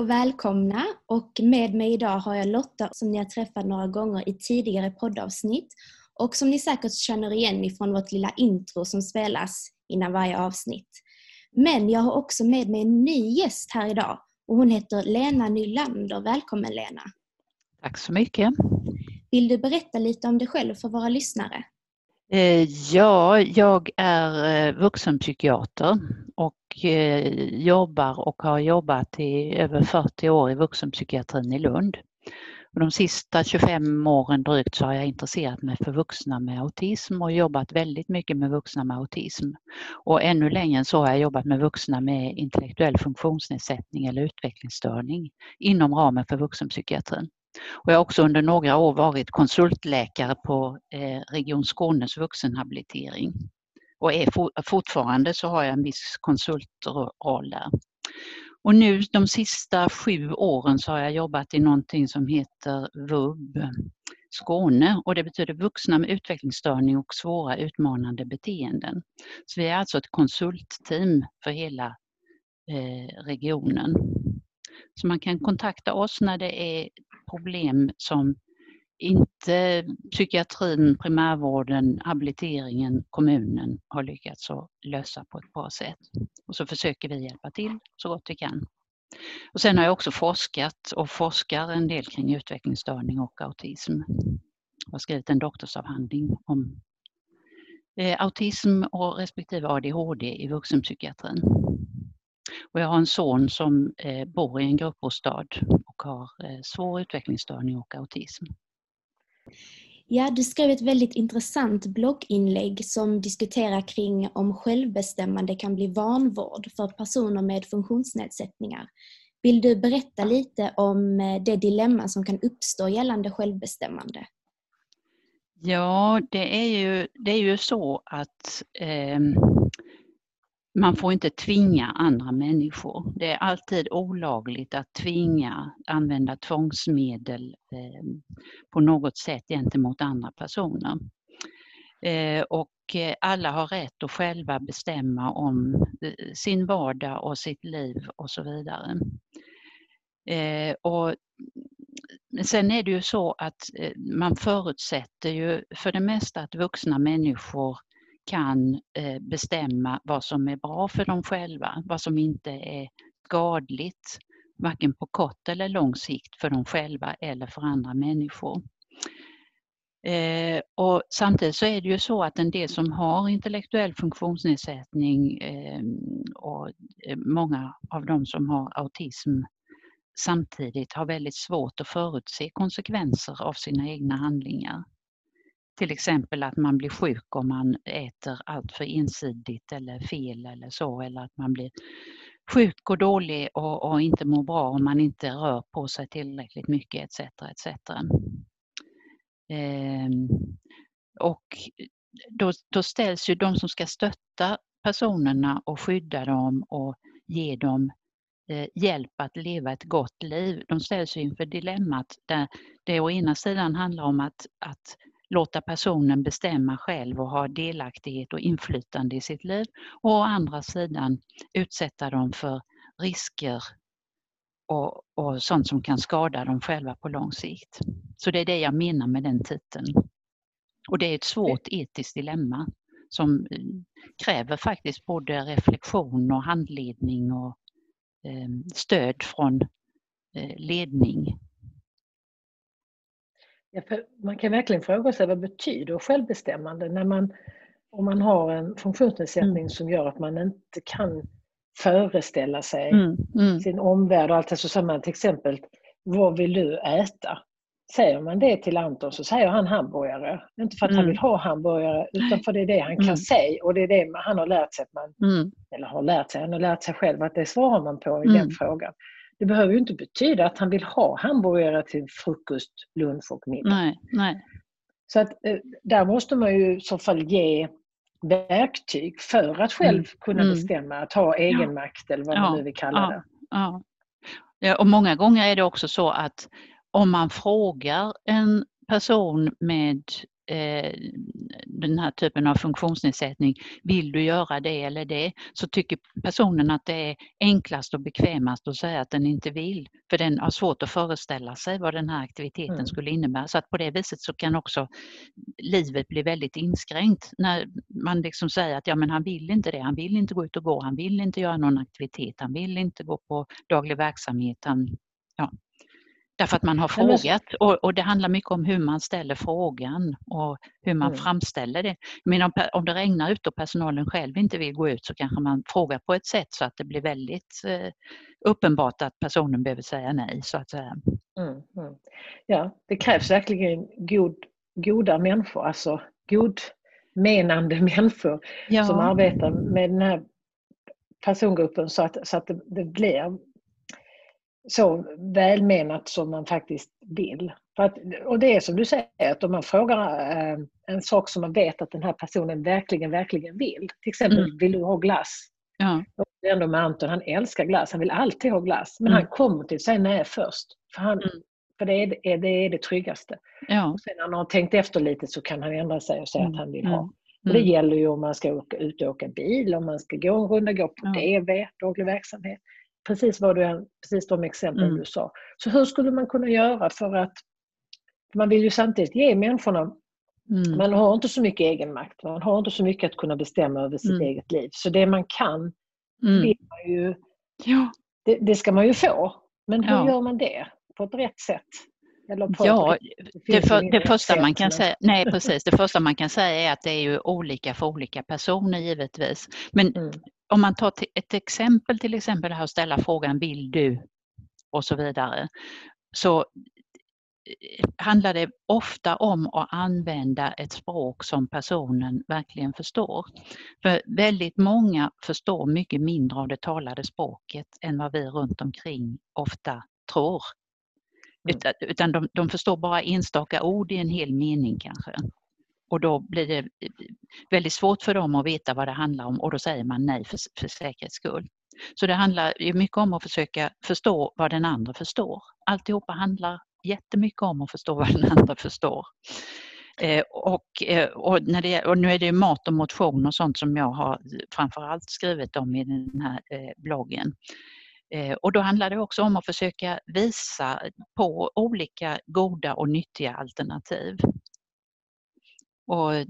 Och välkomna! Och med mig idag har jag Lotta som ni har träffat några gånger i tidigare poddavsnitt och som ni säkert känner igen ifrån vårt lilla intro som spelas innan varje avsnitt. Men jag har också med mig en ny gäst här idag och hon heter Lena Nylander. Välkommen Lena! Tack så mycket! Vill du berätta lite om dig själv för våra lyssnare? Eh, ja, jag är eh, vuxenpsykiater och eh, jobbar och har jobbat i över 40 år i vuxenpsykiatrin i Lund. De sista 25 åren drygt så har jag intresserat mig för vuxna med autism och jobbat väldigt mycket med vuxna med autism. Och ännu längre än så har jag jobbat med vuxna med intellektuell funktionsnedsättning eller utvecklingsstörning inom ramen för vuxenpsykiatrin. Och jag har också under några år varit konsultläkare på eh, Region Skånes vuxenhabilitering. Och är fortfarande så har jag en viss konsultroll där. Och nu de sista sju åren så har jag jobbat i någonting som heter VUB Skåne och det betyder vuxna med utvecklingsstörning och svåra utmanande beteenden. Så vi är alltså ett konsultteam för hela eh, regionen. Så man kan kontakta oss när det är problem som inte psykiatrin, primärvården, habiliteringen, kommunen har lyckats att lösa på ett bra sätt. Och så försöker vi hjälpa till så gott vi kan. Och sen har jag också forskat och forskar en del kring utvecklingsstörning och autism. Jag har skrivit en doktorsavhandling om eh, autism och respektive ADHD i vuxenpsykiatrin. Och jag har en son som eh, bor i en gruppbostad och har eh, svår utvecklingsstörning och autism. Ja, du skrev ett väldigt intressant blogginlägg som diskuterar kring om självbestämmande kan bli vanvård för personer med funktionsnedsättningar. Vill du berätta lite om eh, det dilemma som kan uppstå gällande självbestämmande? Ja, det är ju, det är ju så att eh, man får inte tvinga andra människor. Det är alltid olagligt att tvinga, använda tvångsmedel eh, på något sätt gentemot andra personer. Eh, och eh, alla har rätt att själva bestämma om eh, sin vardag och sitt liv och så vidare. Eh, och sen är det ju så att eh, man förutsätter ju för det mesta att vuxna människor kan eh, bestämma vad som är bra för dem själva, vad som inte är skadligt, varken på kort eller lång sikt för dem själva eller för andra människor. Eh, och samtidigt så är det ju så att en del som har intellektuell funktionsnedsättning ehm, eh, och många av dem som har autism samtidigt har väldigt svårt att förutse konsekvenser av sina egna handlingar. Till exempel att man blir sjuk om man äter allt för ensidigt eller fel eller så eller att man blir sjuk och dålig och, och inte mår bra om man inte rör på sig tillräckligt mycket etc. etc. Ehm, och då, då, ställs ju de som ska stötta personerna och skydda dem och ge dem eh, hjälp att leva ett gott liv. De ställs inför dilemmat där det å ena sidan handlar om att, att låta personen bestämma själv och ha delaktighet och inflytande i sitt liv och å andra sidan utsätta dem för risker och, och sånt som kan skada dem själva på lång sikt. Så det är det jag menar med den titeln. Och det är ett svårt etiskt dilemma som eh, kräver faktiskt både reflektion och handledning och eh, stöd från eh, ledning. Ja, man kan verkligen fråga sig vad betyder självbestämmande när man, om man har en funktionsnedsättning mm. som gör att man inte kan föreställa sig mm. Mm. sin omvärld och allt det. Så säger man till exempel, vad vill du äta? Säger man det till Anton så säger han hamburgare. Inte för att mm. han vill ha hamburgare utan för det är det han kan mm. säga och det är det han har lärt sig att man, mm. eller har lärt sig, han har lärt sig själv att det svarar man på i den mm. frågan. Det behöver ju inte betyda att han vill ha hamburgare till frukost, lunch och middag. Nej, nej. Så att eh, där måste man ju i så fall ge verktyg för att själv mm. kunna mm. bestämma, att ha egenmakt ja. eller vad man nu vill kalla det. Ja. ja. och många gånger är det också så att om man frågar en person med eh, den här typen av funktionsnedsättning, vill du göra det eller det? Så tycker personen att det är enklast och bekvämast att säga att den inte vill. För den har svårt att föreställa sig vad den här aktiviteten mm. skulle innebära. Så att på det viset så kan också livet bli väldigt inskränkt när man liksom säger att ja men han vill inte det, han vill inte gå ut och gå, han vill inte göra någon aktivitet, han vill inte gå på daglig verksamhet, han, ja, Därför att man har frågat och, och, det handlar mycket om hur man ställer frågan och hur man mm. framställer det. Men om, om det regnar ute och personalen själv inte vill gå ut så kanske man frågar på ett sätt så att det blir väldigt eh, uppenbart att personen behöver säga nej. Så att säga. Mm, mm. Ja, det krävs verkligen god, goda människor, alltså godmenande människor ja. som arbetar med den här persongruppen så att, så att det, det blir så välmenat som man faktiskt vill. Att, och det är som du säger, att om man frågar eh, en sak som man vet att den här personen verkligen, verkligen vill. Till exempel, mm. vill du ha glass? Ja. Och ändå med Anton, han älskar glass, han vill alltid ha glass. Men mm. han kommer till säga nej först. För, han, mm. för det, är, det, är, det är det tryggaste. Ja. Och sen när han har tänkt efter lite så kan han ändra sig och säga att mm. han vill ha. Mm. Det gäller ju om man ska åka, ut och åka bil, om man ska gå en runda, gå på ja. DV, daglig verksamhet precis, vad du, precis de exempel mm. du sa. Så hur skulle man kunna göra för att man vill ju samtidigt ge människorna mm. Man har inte så mycket egenmakt, man har inte så mycket att kunna bestämma över sitt mm. eget liv. Så det man kan, mm. vill man ju, ja. det, det, ska man ju få. Men hur ja. gör man det på ett rätt sätt? Ja, det, för, det första man kan säga, nej precis, det första man kan säga är att det är ju olika för olika personer givetvis. Men mm om man tar ett exempel, till exempel det här att ställa frågan vill du och så vidare, så eh, handlar det ofta om att använda ett språk som personen verkligen förstår. För väldigt många förstår mycket mindre av det talade språket än vad vi runt omkring ofta tror. Mm. Utan, utan de, de, förstår bara enstaka ord i en hel mening kanske. Och då blir det eh, väldigt svårt för dem att veta vad det handlar om och då säger man nej för, för säkerhets skull. Så det handlar ju mycket om att försöka förstå vad den andra förstår. Alltihopa handlar jättemycket om att förstå vad den andra förstår. Eh, och, eh, och, när det, och nu är det mat och motion och sånt som jag har framförallt skrivit om i den här eh, bloggen. Eh, och då handlar det också om att försöka visa på olika goda och nyttiga alternativ och eh,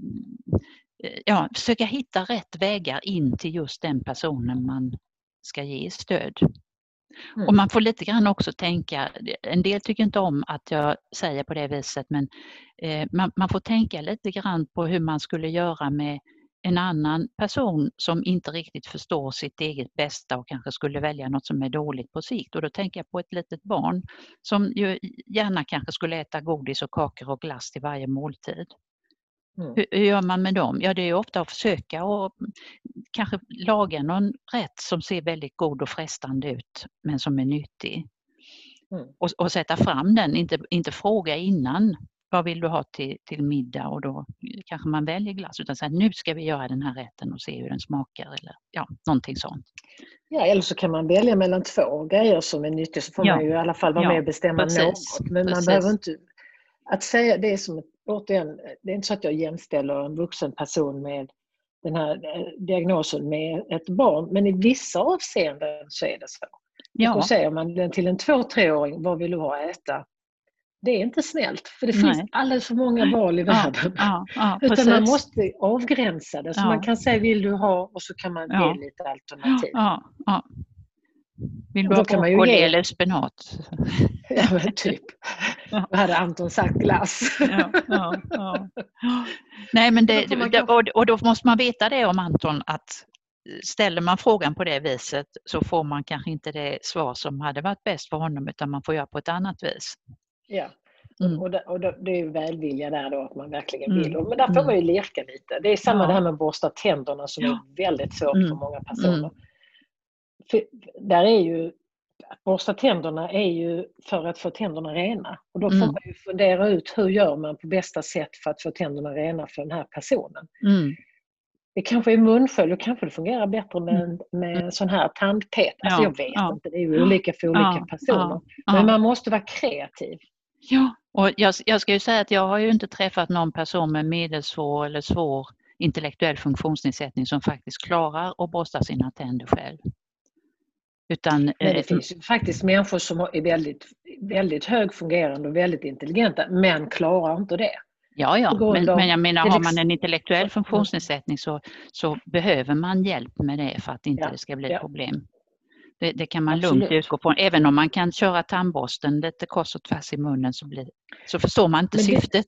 ja, försöka hitta rätt vägar in till just den personen man ska ge stöd. Mm. Och man får lite grann också tänka, en del tycker inte om att jag säger på det viset, men eh, man, man, får tänka lite grann på hur man skulle göra med en annan person som inte riktigt förstår sitt eget bästa och kanske skulle välja något som är dåligt på sikt. Och då tänker jag på ett litet barn som ju gärna kanske skulle äta godis och kakor och glass till varje måltid. Mm. Hur, hur, gör man med dem? Ja, det är ofta att försöka och kanske laga någon rätt som ser väldigt god och frestande ut men som är nyttig. Mm. Och, och, sätta fram den, inte, inte fråga innan vad vill du ha till, till middag och då kanske man väljer glass utan säger nu ska vi göra den här rätten och se hur den smakar eller ja, någonting sånt. Ja, eller så kan man välja mellan två grejer som är nyttiga så får ja. man ju i alla fall vara ja, med och bestämma precis, något. Men precis. man behöver inte... Att säga det är som, återigen, det är inte så att jag jämställer en vuxen person med den här eh, diagnosen med ett barn, men i vissa avseenden så är det så. Ja. Och säger man till en två treåring, vad vill du ha att äta? Det är inte snällt, för det finns alldeles för många val i världen. Ja, ja, Utan man måste avgränsa det. Så man kan säga, vill du ha? Och så kan man ge lite alternativ. Vill du ha broccoli ge... eller spenat? Ja, men typ. Då hade Anton sagt glass. Ja, ja, ja. Nej, men det, och då måste man veta det om Anton att ställer man frågan på det viset så får man kanske inte det svar som hade varit bäst för honom utan man får göra på ett annat vis. Ja, mm. och, det, och det, är välvilja där då att man verkligen vill. Mm. Men där får mm. man ju leka lite. Det är samma ja. det här med att borsta tänderna som ja. är väldigt svårt mm. för många personer. Mm. För där är ju att borsta tänderna är ju för att få tänderna rena. Och då får mm. man ju fundera ut hur gör man på bästa sätt för att få tänderna rena för den här personen. Mm. Det kanske är munskölj och kanske det fungerar bättre med, mm. med sån här tandpet. Alltså ja, jag vet ja. inte, det är ju olika för olika ja, personer. Men man måste vara kreativ. Ja, och jag, jag ska ju säga att jag har ju inte träffat någon person med medelsvår eller svår intellektuell funktionsnedsättning som faktiskt klarar att borsta sina tänder själv. Utan, Men det eh, finns ju faktiskt människor som är väldigt, väldigt högfungerande och väldigt intelligenta men klarar inte det. Ja, ja. Men, men jag menar har man en intellektuell funktionsnedsättning så, så behöver man hjälp med det för att inte ja, det ska bli ja. problem. Det, det, kan man Absolut. lugnt utgå från. Även om man kan köra tandborsten lite kors och tvärs i munnen så, blir, så förstår man inte syftet.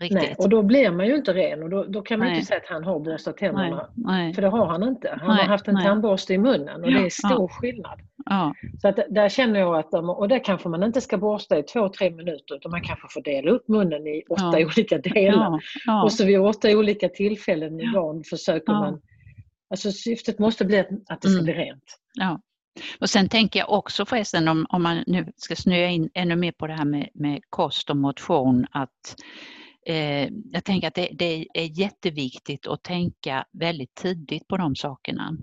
Riktigt. Nej, och då blir man ju inte ren och då, då kan man nej. inte säga att han har borstat tänderna. Nej, För det har han inte. Han nej, har haft en nej. tandborste i munnen och ja, det är stor ja. skillnad. Ja. Så att där känner jag att, och det kanske man inte ska borsta i två, tre minuter utan man kanske får dela upp munnen i åtta olika delar. Och så vid åtta olika tillfällen i dagen försöker man Alltså syftet måste bli att, att det ska mm. bli rent. Ja. Och sen tänker jag också förresten om, om man nu ska snöa in ännu mer på det här med, med kost och motion att eh, jag tänker att det, det, är jätteviktigt att tänka väldigt tidigt på de sakerna.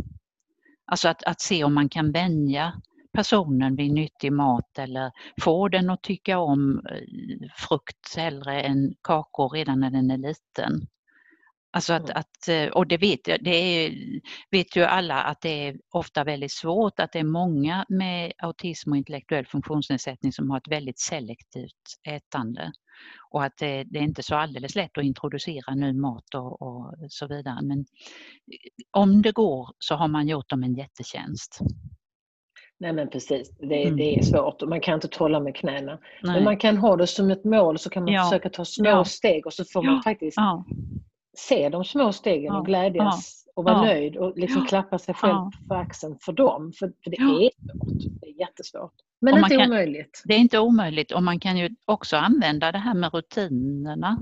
Alltså att, att se om man kan vänja personen vid nyttig mat eller få den att tycka om eh, frukt hellre än kakor redan när den är liten. Alltså att, att, eh, och det vet, det är, vet ju alla att det är ofta väldigt svårt, att det är många med autism och intellektuell funktionsnedsättning som har ett väldigt selektivt ätande. Och att det, det är inte så alldeles lätt att introducera ny mat och, och, så vidare. Men eh, om det går så har man gjort dem en jättetjänst. Nej men precis, det, mm. det är svårt och man kan inte trolla med knäna. Nej. Men man kan ha det som ett mål så kan man ja. försöka ta små ja. steg och så får man faktiskt ja se de små stegen och glädjas ja, och vara nöjd och liksom klappa sig själv på axeln för dem. För, för det är svårt. Det är jättesvårt. Men inte kan, omöjligt. Det är inte omöjligt och man kan ju också använda det här med rutinerna.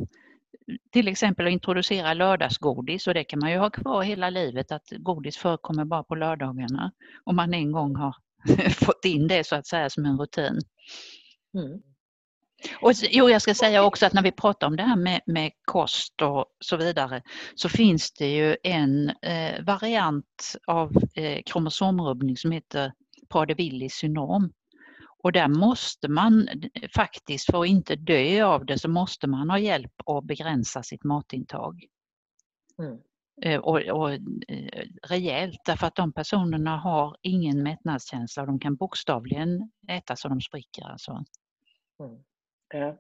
Till exempel att introducera lördagsgodis och det kan man ju ha kvar hela livet att godis förekommer bara på lördagarna. Om man en gång har fått in det så att säga som en rutin. Mm. Och, jo, jag ska säga också att när vi pratar om det här med, med kost och så vidare så finns det ju en eh, variant av eh, kromosomrubbning som heter Prader-Willis syndrom. Och där måste man faktiskt, för att inte dö av det, så måste man ha hjälp att begränsa sitt matintag. Mm. Eh, och, och eh, rejält därför att de personerna har ingen mättnadskänsla och de kan bokstavligen äta så de spricker. Alltså. Mm. Ja.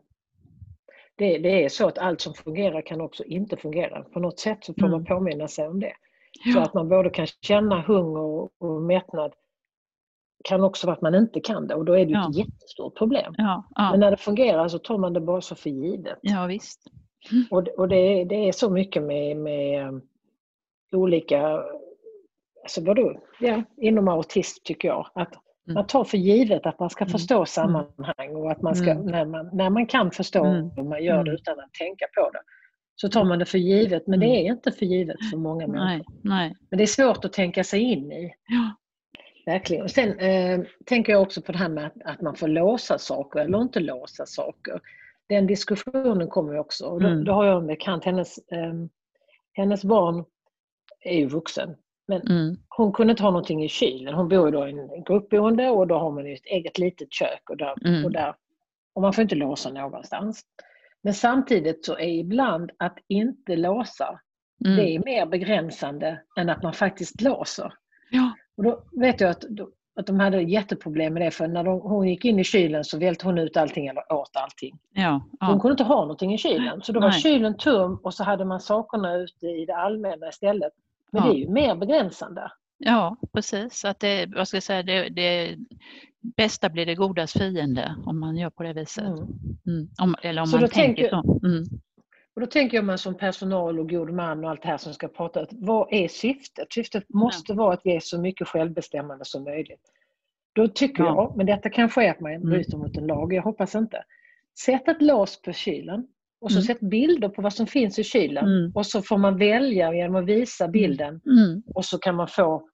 Det, det, är så att allt som fungerar kan också inte fungera. På något sätt så får mm. man påminna sig om det. Ja. Så att man både kan känna hunger och, mättnad kan också vara att man inte kan det och då är det ja. ett jättestort problem. Ja, ja. Men när det fungerar så tar man det bara så för givet. Ja, visst. Mm. Och, och det, det, är så mycket med, med um, olika, alltså vadå, ja, inom autism tycker jag. Att. Man tar för givet att man ska mm. förstå mm. sammanhang och att man ska, när, man, när man kan förstå och man gör det utan att tänka på det så tar man det för givet men det är inte för givet för många människor. Nej, nej. Men det är svårt att tänka sig in i. Ja. Verkligen. Sen eh, tänker jag också på det här med att, att man får låsa saker eller inte låsa saker. den diskussionen kommer ju också. Och då, Mm. då har jag en bekant, hennes, eh, hennes barn är ju vuxen. Men Mm. hon kunde inte ha någonting i kylen. Hon bor då i en gruppboende och då har man ju ett eget litet kök och, där, Mm. och, där, och man får inte låsa någonstans. Men samtidigt så är ibland att inte låsa, Mm. det är mer begränsande än att man faktiskt låser. Ja. Och då vet jag att, att de hade jätteproblem med det för när de, hon gick in i kylen så välte hon ut allting eller åt allting. Ja. Hon Ja. kunde inte ha någonting i kylen. Så då var Nej. kylen tom och så hade man sakerna ute i det allmänna istället. Men Ja. det är ju mer begränsande. ja, precis. Att det, vad ska jag säga, det, det bästa blir det godas fiende om man gör på det viset. Mm. Mm. Om, eller om Så man tänker tänker- så. Mm. Och då tänker jag man som personal och god man och allt det här som ska prata, att vad är syftet? Syftet måste vara att ge så mycket självbestämmande som möjligt. Då tycker Ja. jag, men detta kanske är att man Mm. bryter mot en lag, jag hoppas inte. Sätt ett lås på kylen och så Mm. sätt bilder på vad som finns i kylen Mm. och så får man välja genom att visa bilden Mm. och så kan man få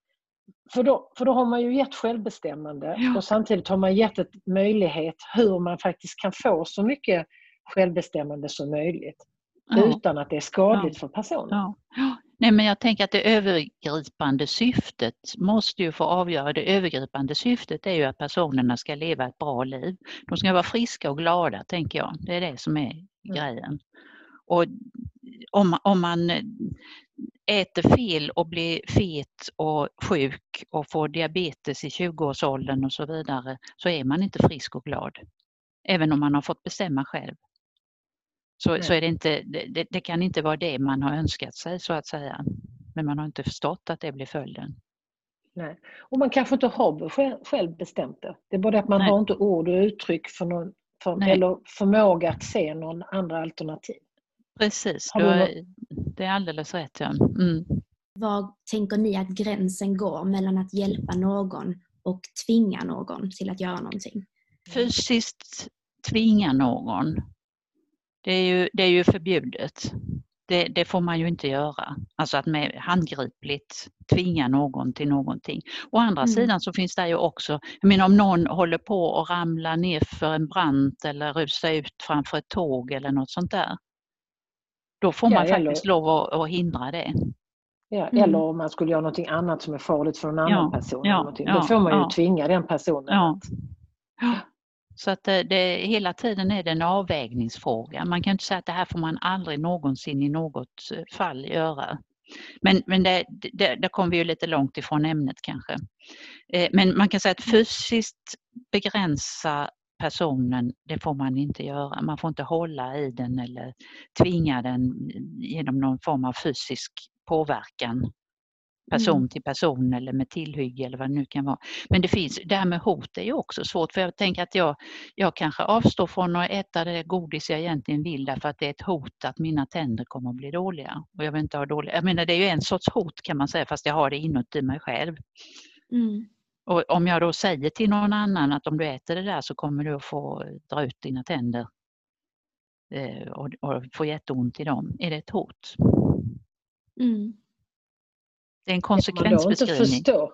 för då, för då har man ju gett självbestämmande Ja. och samtidigt har man gett ett möjlighet hur man faktiskt kan få så mycket självbestämmande som möjligt Ja. utan att det är skadligt för personen. Nej, men jag tänker att det övergripande syftet måste ju få avgöra. Det övergripande syftet är ju att personerna ska leva ett bra liv. De ska vara friska och glada, tänker jag. Det är det som är grejen. Och om, om man äter fel och blir fet och sjuk och får diabetes i 20-årsåldern och så vidare så är man inte frisk och glad. Även om man har fått bestämma själv. Så, så är det, inte, det, det- kan inte vara det man har önskat sig så att säga. Men man har inte förstått att det blir följden. Nej. Och man kanske inte har själv, bestämt det. Det är bara det att man Nej. har inte ord och uttryck för någon, för, eller förmåga att se någon andra alternativ. Precis, du det är alldeles rätt. Ja. Mm. Var tänker ni att gränsen går mellan att hjälpa någon och tvinga någon till att göra någonting? Fysiskt tvinga någon, det är ju, det är ju förbjudet. Det, det får man ju inte göra. Alltså att med handgripligt tvinga någon till någonting. Å andra Mm. sidan så finns det ju också, jag menar om någon håller på att ramla ner för en brant eller rusa ut framför ett tåg eller något sånt där. Då får Ja, man eller- faktiskt lov att, att hindra det. Ja, Mm. Eller om man skulle göra någonting annat som är farligt för en annan Ja, person. ja, ja, Då får man ju ja. tvinga den personen Ja. att Ja. Så att det, det, hela tiden är det en avvägningsfråga. Man kan inte säga att det här får man aldrig någonsin i något eh, fall göra. Men, men det, det, där kom vi ju lite långt ifrån ämnet kanske. Eh, men man kan säga att fysiskt begränsa personen, det får man inte göra. Man får inte hålla i den eller tvinga den genom någon form av fysisk påverkan person Mm. till person eller med tillhygge eller vad det nu kan vara. Men det finns, det här med hot är ju också svårt för jag tänker att jag, jag kanske avstår från att äta det godis jag egentligen vill därför att det är ett hot att mina tänder kommer att bli dåliga. Och jag vill inte ha dåliga. Jag menar det är ju en sorts hot kan man säga fast jag har det inuti mig själv. Mm. Och om jag då säger till någon annan att om du äter det där så kommer du att få dra ut dina tänder eh, och, och få jätteont i dem. Är det ett hot? Mm. Det är en man då inte konsekvensbeskrivning.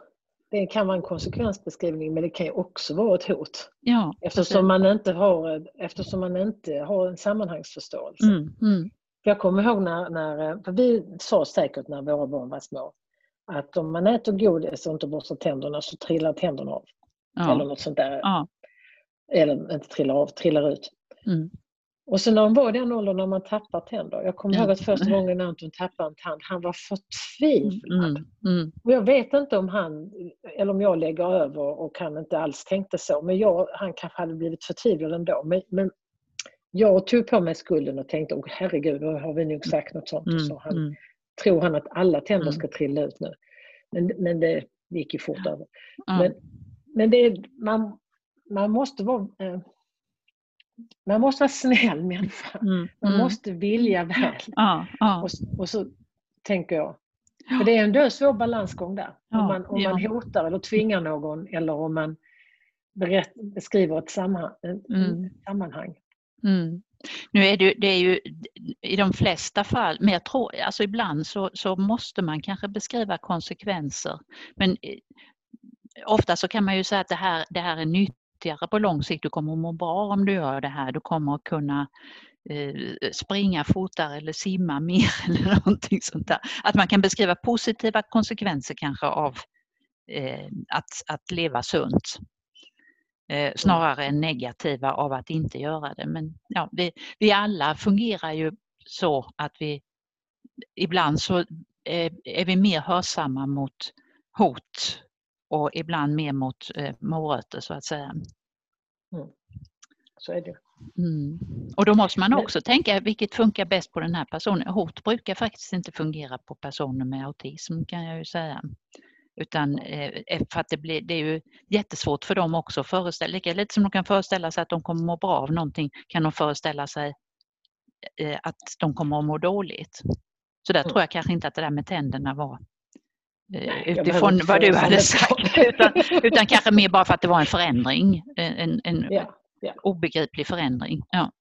Det kan vara en konsekvensbeskrivning men det kan ju också vara ett hot. Ja, Eftersom man inte har, eftersom man inte har en sammanhangsförståelse. Mm, mm, Jag kommer ihåg när, när vi sa säkert när våra barn var små att om man äter godis och inte borstar tänderna så trillar tänderna av. Eller ja, något sånt där. ja, Eller inte trillar av, trillar ut. mm, Och så när de var i den åldern när man tappar tänder. Jag kommer ihåg att första gången Anton tappade en tand, han var förtvivlad. mm, mm, Och jag vet inte om han, eller om jag lägger över och han inte alls tänkte så, men jag, han kanske hade blivit förtvivlad ändå. Men, men jag tog på mig skulden och tänkte, oh, herregud, då har vi nog sagt något sånt. och så mm, han, mm. Tror han att alla tänder Mm. ska trilla ut nu? Men, men det gick ju fort över. Men, men det man, man måste vara eh, man måste vara snäll människa. mm, Man mm. måste vilja väl. Ja, ja, Och, och så tänker jag, för det är en svår balansgång där. Ja, om man, om man hotar eller tvingar någon eller om man berätt, beskriver ett, sammanhang, Mm. sammanhang. Mm. Nu är det, det är ju i de flesta fall, men jag tror, alltså ibland så, så måste man kanske beskriva konsekvenser. Men eh, ofta så kan man ju säga att det här, det här är nyttigt nyttigare på lång sikt. Du kommer att må bra om du gör det här. Du kommer att kunna eh, springa fortare eller simma mer eller någonting sånt där. Att man kan beskriva positiva konsekvenser kanske av eh, att, att leva sunt. Eh, snarare än negativa av att inte göra det. Men ja, vi, vi alla fungerar ju så att vi ibland så är vi mer hörsamma mot hot och ibland mer mot eh, morötter så att säga. Mm. Så är det. Mm. Och då måste man också Men... tänka vilket funkar bäst på den här personen. Hot brukar faktiskt inte fungera på personer med autism kan jag ju säga. Utan eh, för att det, blir, det är ju jättesvårt för dem också att föreställa Lika lite som de kan föreställa sig att de kommer må bra av någonting kan de föreställa sig eh, att de kommer att må dåligt. Så där mm. tror jag kanske inte att det där med tänderna var eh, utifrån vad du hade sagt. utan, utan kanske mer bara för att det var en förändring. En, en ja, ja. obegriplig förändring. Ja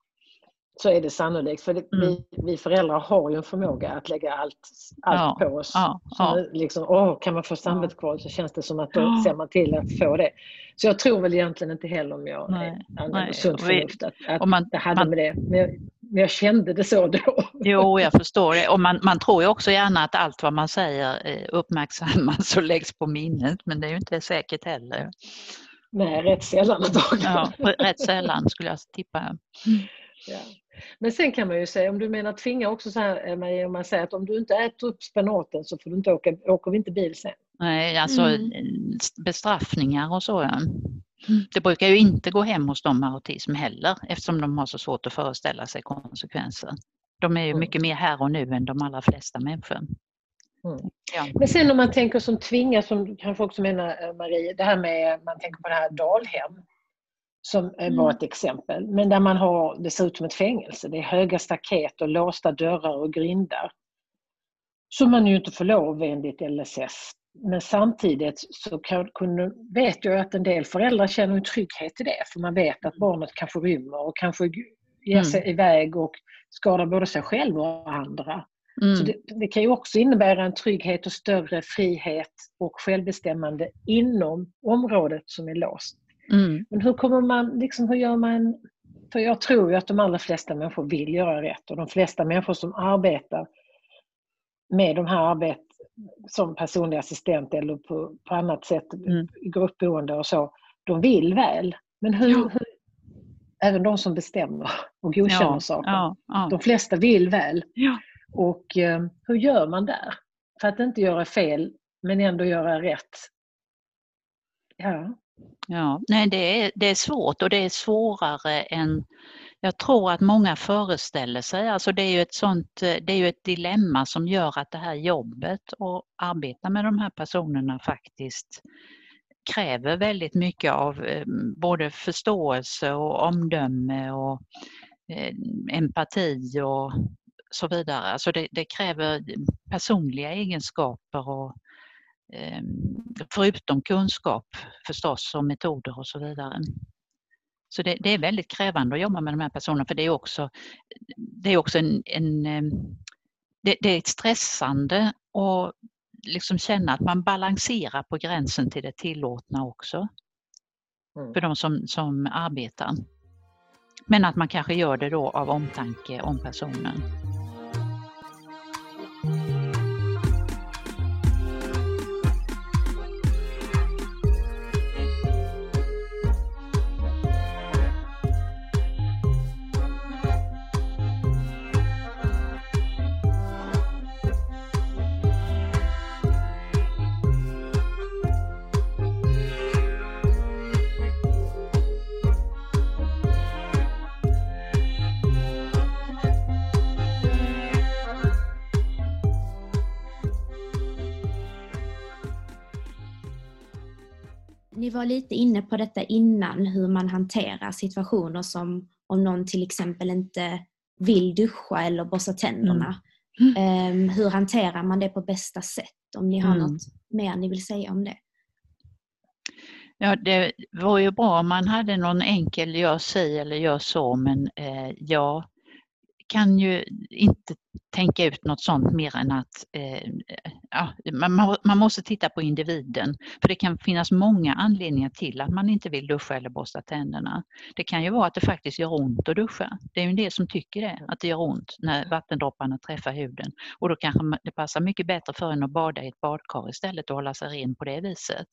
så är det sannolikt. För det, mm. vi, vi, föräldrar har ju en förmåga att lägga allt, allt ja, på oss. Ja, ja. Liksom, åh, kan man få samvetskval så känns det som att då ser man till att få det. Så jag tror väl egentligen inte heller om jag nej, använder sunt förnuft att, att man, det hade man, med det. Men jag, men jag, kände det så då. Jo, jag förstår det. Och man, man tror ju också gärna att allt vad man säger eh, uppmärksammas och läggs på minnet. Men det är ju inte säkert heller. Nej, rätt sällan Ja, rätt sällan skulle jag tippa. Ja. Men sen kan man ju säga, om du menar tvinga också så här eh, Maria, om man säger att om du inte äter upp spenaten så får du inte åka, åker vi inte bil sen. Nej, alltså mm. bestraffningar och så. Ja. Det brukar ju inte gå hem hos dem med autism heller eftersom de har så svårt att föreställa sig konsekvenser. De är ju mm. mycket mer här och nu än de allra flesta människor. Mm. Ja. Men sen om man tänker som tvinga, som du kanske också menar eh, Marie, det här med, man tänker på det här Dalhem som eh, mm. var ett exempel. Men där man har, det ser ut som ett fängelse. Det är höga staket och låsta dörrar och grindar. Som man ju inte får lov enligt LSS. Men samtidigt så kan, vet jag att en del föräldrar känner en trygghet i det. För man vet att barnet kanske rymmer och kanske ger mm. sig mm. iväg och skadar både sig själv och andra. Mm. Så det, det, kan ju också innebära en trygghet och större frihet och självbestämmande inom området som är låst. Mm. Men hur kommer man, liksom, hur gör man? För jag tror ju att de allra flesta människor vill göra rätt och de flesta människor som arbetar med de här arbet som personlig assistent eller på, på annat sätt, mm. gruppboende och så, de vill väl. Men hur, ja. hur även de som bestämmer och godkänner ja, saker, ja, ja. de flesta vill väl. Och eh, hur gör man där? För att inte göra fel men ändå göra rätt. Ja. Ja, nej det är, det är svårt och det är svårare än jag tror att många föreställer sig. Alltså det är ju ett sånt, eh, det är ju ett dilemma som gör att det här jobbet och arbeta med de här personerna faktiskt kräver väldigt mycket av eh, både förståelse och omdöme och eh, empati och så vidare. Alltså det, det kräver personliga egenskaper och förutom kunskap förstås och metoder och så vidare. Så det, det, är väldigt krävande att jobba med de här personerna för det är också, det är också en, en det, det, är stressande att liksom känna att man balanserar på gränsen till det tillåtna också. Mm. För de som, som arbetar. Men att man kanske gör det då av omtanke om personen. Ni var lite inne på detta innan, hur man hanterar situationer som om någon till exempel inte vill duscha eller borsta tänderna. Mm. Um, hur hanterar man det på bästa sätt? Om ni har mm. något mer ni vill säga om det? Ja, det var ju bra om man hade någon enkel gör si eller gör så, men eh, jag kan ju inte tänka ut något sånt mer än att eh, ja, man, man, måste titta på individen. För det kan finnas många anledningar till att man inte vill duscha eller borsta tänderna. Det kan ju vara att det faktiskt gör ont att duscha. Det är ju en del som tycker det, att det gör ont när vattendropparna träffar huden. Och då kanske det passar mycket bättre för en att bada i ett badkar istället och hålla sig ren på det viset.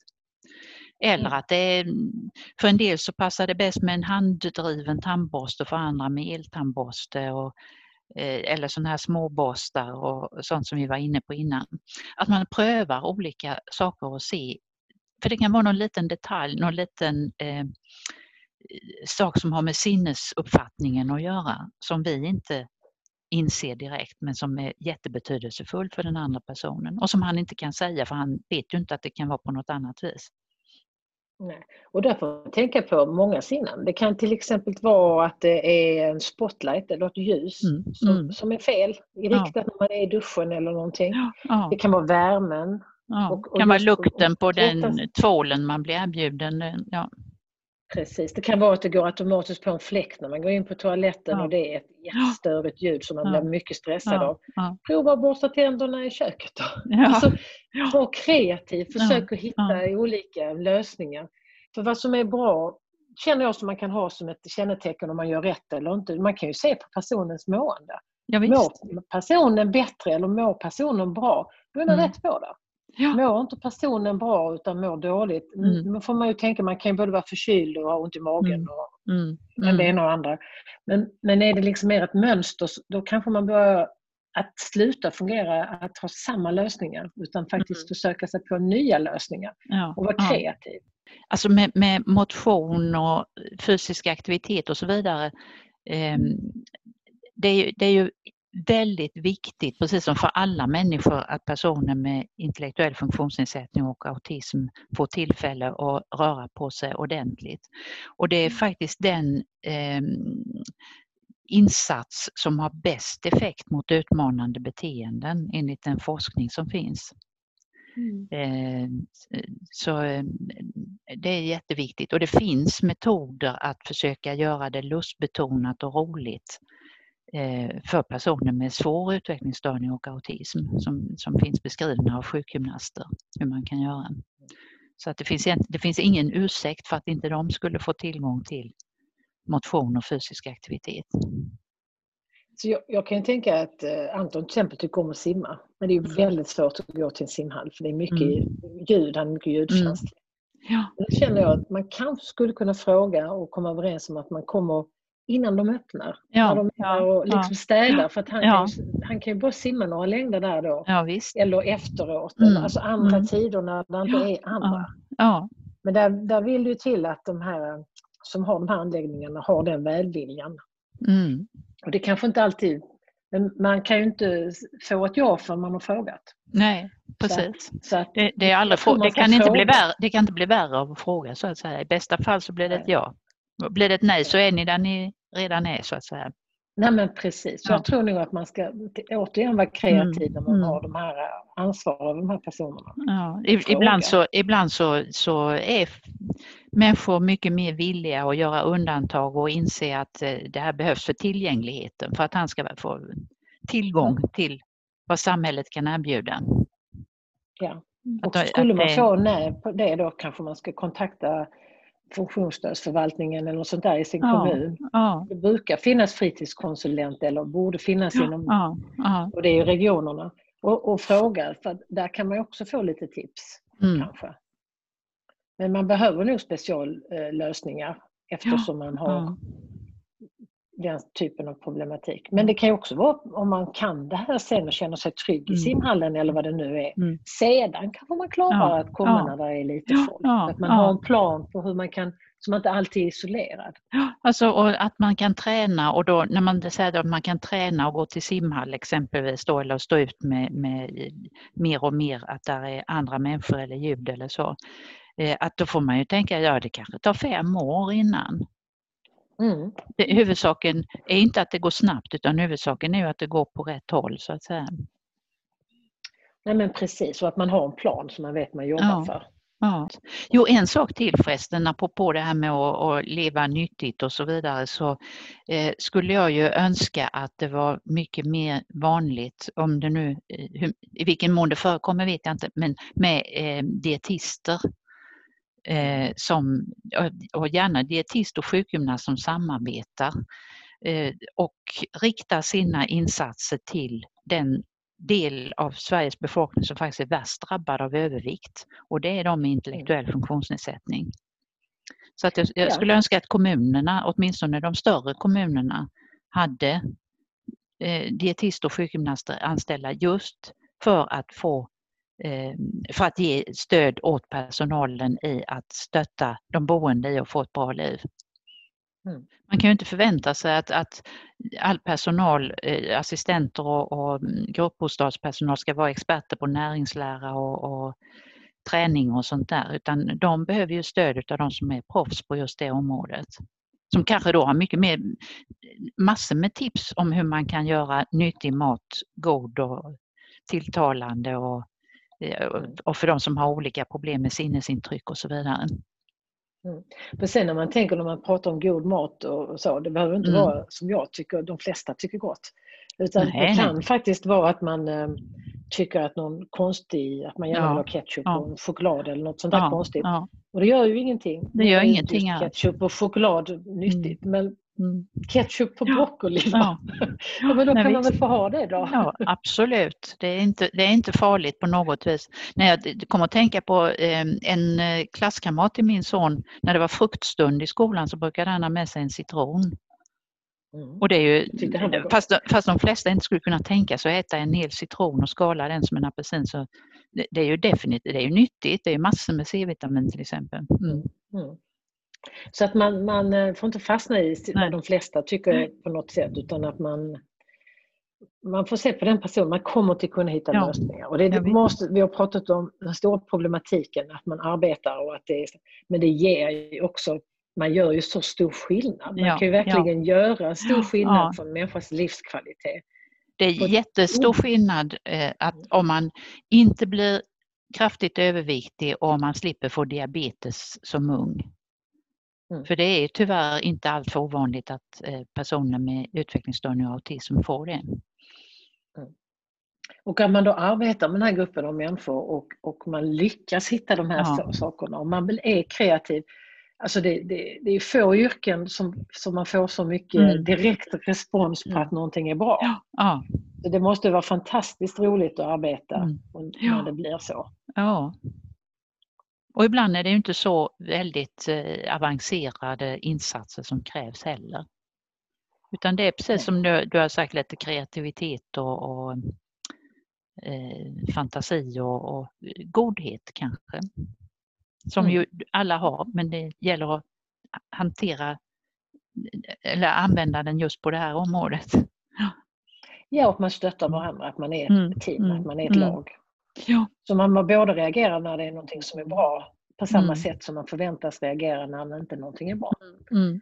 Eller mm. att det är, för en del så passar det bäst med en handdriven tandborste för andra med eltandborste och, eh, eller sådana här småborstar och sånt som vi var inne på innan. Att man prövar olika saker och ser, för det kan vara någon liten detalj, någon liten eh, sak som har med sinnesuppfattningen att göra som vi inte inser direkt men som är jättebetydelsefull för den andra personen och som han inte kan säga för han vet ju inte att det kan vara på något annat vis. Nej. Och därför tänka på många sinnen. Det kan till exempel vara att det är en spotlight eller ett ljus mm. Som, mm. som är fel riktat ja. när man är i duschen eller någonting. Ja. Det kan vara värmen. Ja. Och, och kan vara lukten på den tvålen man blir erbjuden. Ja. Precis, det kan vara att det går automatiskt på en fläkt när man går in på toaletten ja. och det är ett jättestörigt ljud som man ja. blir mycket stressad ja. av. Prova att borsta tänderna i köket då. Alltså, var kreativ, försök att hitta olika lösningar. För vad som är bra känner jag som man kan ha som ett kännetecken om man gör rätt eller inte. Man kan ju se på personens mående. Ja, mår personen bättre eller mår personen bra, då är man mm. rätt på det. Ja. Mår inte personen bra utan mår dåligt, mm. då får man ju tänka, man kan ju både vara förkyld och ha ont i magen mm. och mm. Mm. det ena och andra. Men, men är det liksom mer ett mönster, då kanske man börjar att sluta fungera att ha samma lösningar utan faktiskt mm. försöka sig på nya lösningar ja. och vara kreativ. Alltså med, med, motion och fysisk aktivitet och så vidare. Eh, det, är, det är ju väldigt viktigt, precis som för alla människor, att personer med intellektuell funktionsnedsättning och autism får tillfälle att röra på sig ordentligt. Och det är mm. faktiskt den eh, insats som har bäst effekt mot utmanande beteenden enligt den forskning som finns. Mm. Eh, så eh, det är jätteviktigt och det finns metoder att försöka göra det lustbetonat och roligt för personer med svår utvecklingsstörning och autism som, som finns beskrivna av sjukgymnaster hur man kan göra. Så att det, finns, det finns ingen ursäkt för att inte de skulle få tillgång till motion och fysisk aktivitet. Så jag, jag kan tänka att eh, Anton till exempel tycker om att simma. Men det är väldigt svårt att gå till en simhall för det är mycket mm. ljud, han är mycket ljudkänslig. Mm. Ja. Då känner jag att man kanske skulle kunna fråga och komma överens om att man kommer innan de öppnar. Ja, när de ja, och liksom städar för att han, kan, han kan ju bara simma några längder där då. Eller efteråt, mm. eller alltså andra mm. tider när det inte är andra. Ja. Men där, där vill det ju till att de här som har de här anläggningarna har den välviljan. Mm. Och det kanske inte alltid, men man kan ju inte få ett ja förrän man har frågat. Nej, precis. Så, så att, det, det, är aldrig, det, kan inte bli värre, det kan inte bli värre av att fråga så att säga. I bästa fall så blir det ett ja. Blir det ett nej så är ni där ni redan är så att säga. Nej men precis, ja. jag tror nog att man ska återigen vara kreativ mm. när man mm. har de här eh, ansvar av de här personerna. Ja. Ibland, så, ibland så, så är människor mycket mer villiga att göra undantag och inse att eh, det här behövs för tillgängligheten för att han ska få tillgång mm. till vad samhället kan erbjuda. Ja, och skulle man få nej på det då kanske man ska kontakta funktionsstödsförvaltningen eller något sånt där i sin ja, kommun. Ja. Det brukar finnas fritidskonsulent eller borde finnas ja, inom, ja, och det är regionerna. Och, och fråga, för där kan man också få lite tips mm. kanske. Men man behöver nog speciallösningar eftersom man har den typen av problematik. Men det kan ju också vara om man kan det här sen och känner sig trygg i mm. simhallen eller vad det nu är. Mm. Sedan kanske man klarar ja. att komma ja. när det är lite folk. Ja. Att man har en plan på hur man kan så man inte alltid är isolerad. Alltså och att man kan träna och då när man säger att man kan träna och gå till simhall exempelvis då eller stå ut med, med mer och mer att där är andra människor eller ljud eller så. Eh, att då får man ju tänka, ja det kanske tar fem år innan. Mm. Det, huvudsaken är inte att det går snabbt utan huvudsaken är att det går på rätt håll så att säga. Nej men precis, och att man har en plan som man vet man jobbar ja. för. Ja. Jo, en sak till förresten, apropå det här med att, att leva nyttigt och så vidare, så eh, skulle jag ju önska att det var mycket mer vanligt, om det nu, eh, hur, i vilken mån det förekommer vet jag inte, men med eh, dietister eh, som, och gärna dietist och sjukgymnast som samarbetar eh, och riktar sina insatser till den del av Sveriges befolkning som faktiskt är värst drabbad av övervikt och det är de med intellektuell mm. funktionsnedsättning. Så att jag, jag skulle önska att kommunerna, åtminstone de större kommunerna, hade eh, dietist och sjukgymnaster anställda just för att få för att ge stöd åt personalen i att stötta de boende i att få ett bra liv. Mm. Man kan ju inte förvänta sig att, att all personal, eh, assistenter och, och gruppbostadspersonal ska vara experter på näringslära och, och träning och sånt där, utan de behöver ju stöd av de som är proffs på just det området. Som kanske då har mycket mer, massor med tips om hur man kan göra nyttig mat god och tilltalande och, och för de som har olika problem med sinnesintryck och så vidare. Mm. Men sen när man tänker när man pratar om god mat och så, det behöver inte mm. vara som jag tycker, de flesta tycker gott. Utan nej, det kan nej. faktiskt vara att man äh, tycker att någon konstig, att man gärna vill ha ketchup ja. och choklad eller något sånt där ja. konstigt. Ja. Och det gör ju ingenting. Det gör ingenting alls. Ketchup och choklad nyttigt. Mm. Men Mm. Ketchup på broccoli. Ja. ja. men då kan vi... man väl få ha det då? Ja, absolut. Det är, inte, det är inte farligt på något vis. När jag kommer att tänka på eh, en eh, klasskamrat till min son, när det var fruktstund i skolan så brukade han ha med sig en citron. Mm. Och det är ju, fast, fast de flesta inte skulle kunna tänka sig att äta en hel citron och skala den som en apelsin så det, det är ju definitivt det är ju nyttigt. Det är massor med C-vitamin till exempel. Mm. Mm. Så att man, man eh, får inte fastna i vad de flesta tycker på något sätt utan att man man får se på den personen, man kommer till kunna hitta ja. lösningar. Och det, det måste, vi har pratat om den stora problematiken, att man arbetar och att det är, men det ger ju också, man gör ju så stor skillnad. Man ja, kan ju verkligen ja. göra stor skillnad för en människas livskvalitet. Det är jättestor skillnad eh, att om man inte blir kraftigt överviktig och om man slipper få diabetes som ung. Mm. För det är tyvärr inte alltför ovanligt att eh, personer med utvecklingsstörning och autism får det. Mm. Och att man då arbetar med den här gruppen av människor och, och man lyckas hitta de här ja. sakerna och man är kreativ. Alltså det, det, det är få yrken som, som man får så mycket mm. direkt respons på mm. att någonting är bra. Ja. Ja. Så det måste vara fantastiskt roligt att arbeta mm. när det blir så. Ja. Och ibland är det inte så väldigt eh, avancerade insatser som krävs heller. Utan det är precis som du, du har sagt, lite kreativitet och, och eh, fantasi och, och, godhet kanske. Som mm. ju alla har, men det gäller att hantera eller använda den just på det här området. Ja, och man stöttar varandra, att man är ett mm. team, mm. att man är ett mm. lag. Ja. Så man både reagerar när det är någonting som är bra på samma mm. sätt som man förväntas reagera när inte någonting är bra. Mm.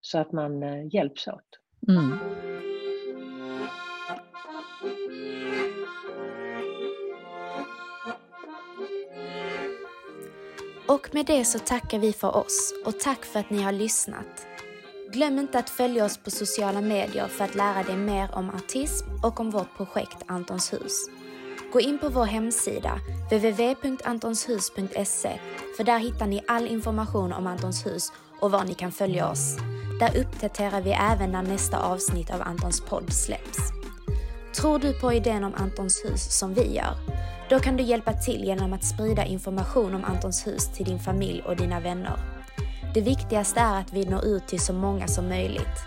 Så att man eh, hjälps åt. Mm. Och med det så tackar vi för oss och tack för att ni har lyssnat. Glöm inte att följa oss på sociala medier för att lära dig mer om autism och om vårt projekt Antons hus. Gå in på vår hemsida, www.antonshus.se, för där hittar ni all information om Antons hus och var ni kan följa oss. Där uppdaterar vi även när nästa avsnitt av Antons podd släpps. Tror du på idén om Antons hus som vi gör? Då kan du hjälpa till genom att sprida information om Antons hus till din familj och dina vänner. Det viktigaste är att vi når ut till så många som möjligt.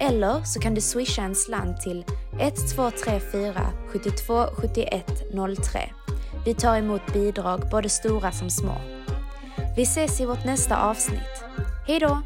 Eller så kan du swisha en slant till 1234 72 71 03. Vi tar emot bidrag, både stora som små. Vi ses i vårt nästa avsnitt. Hej då!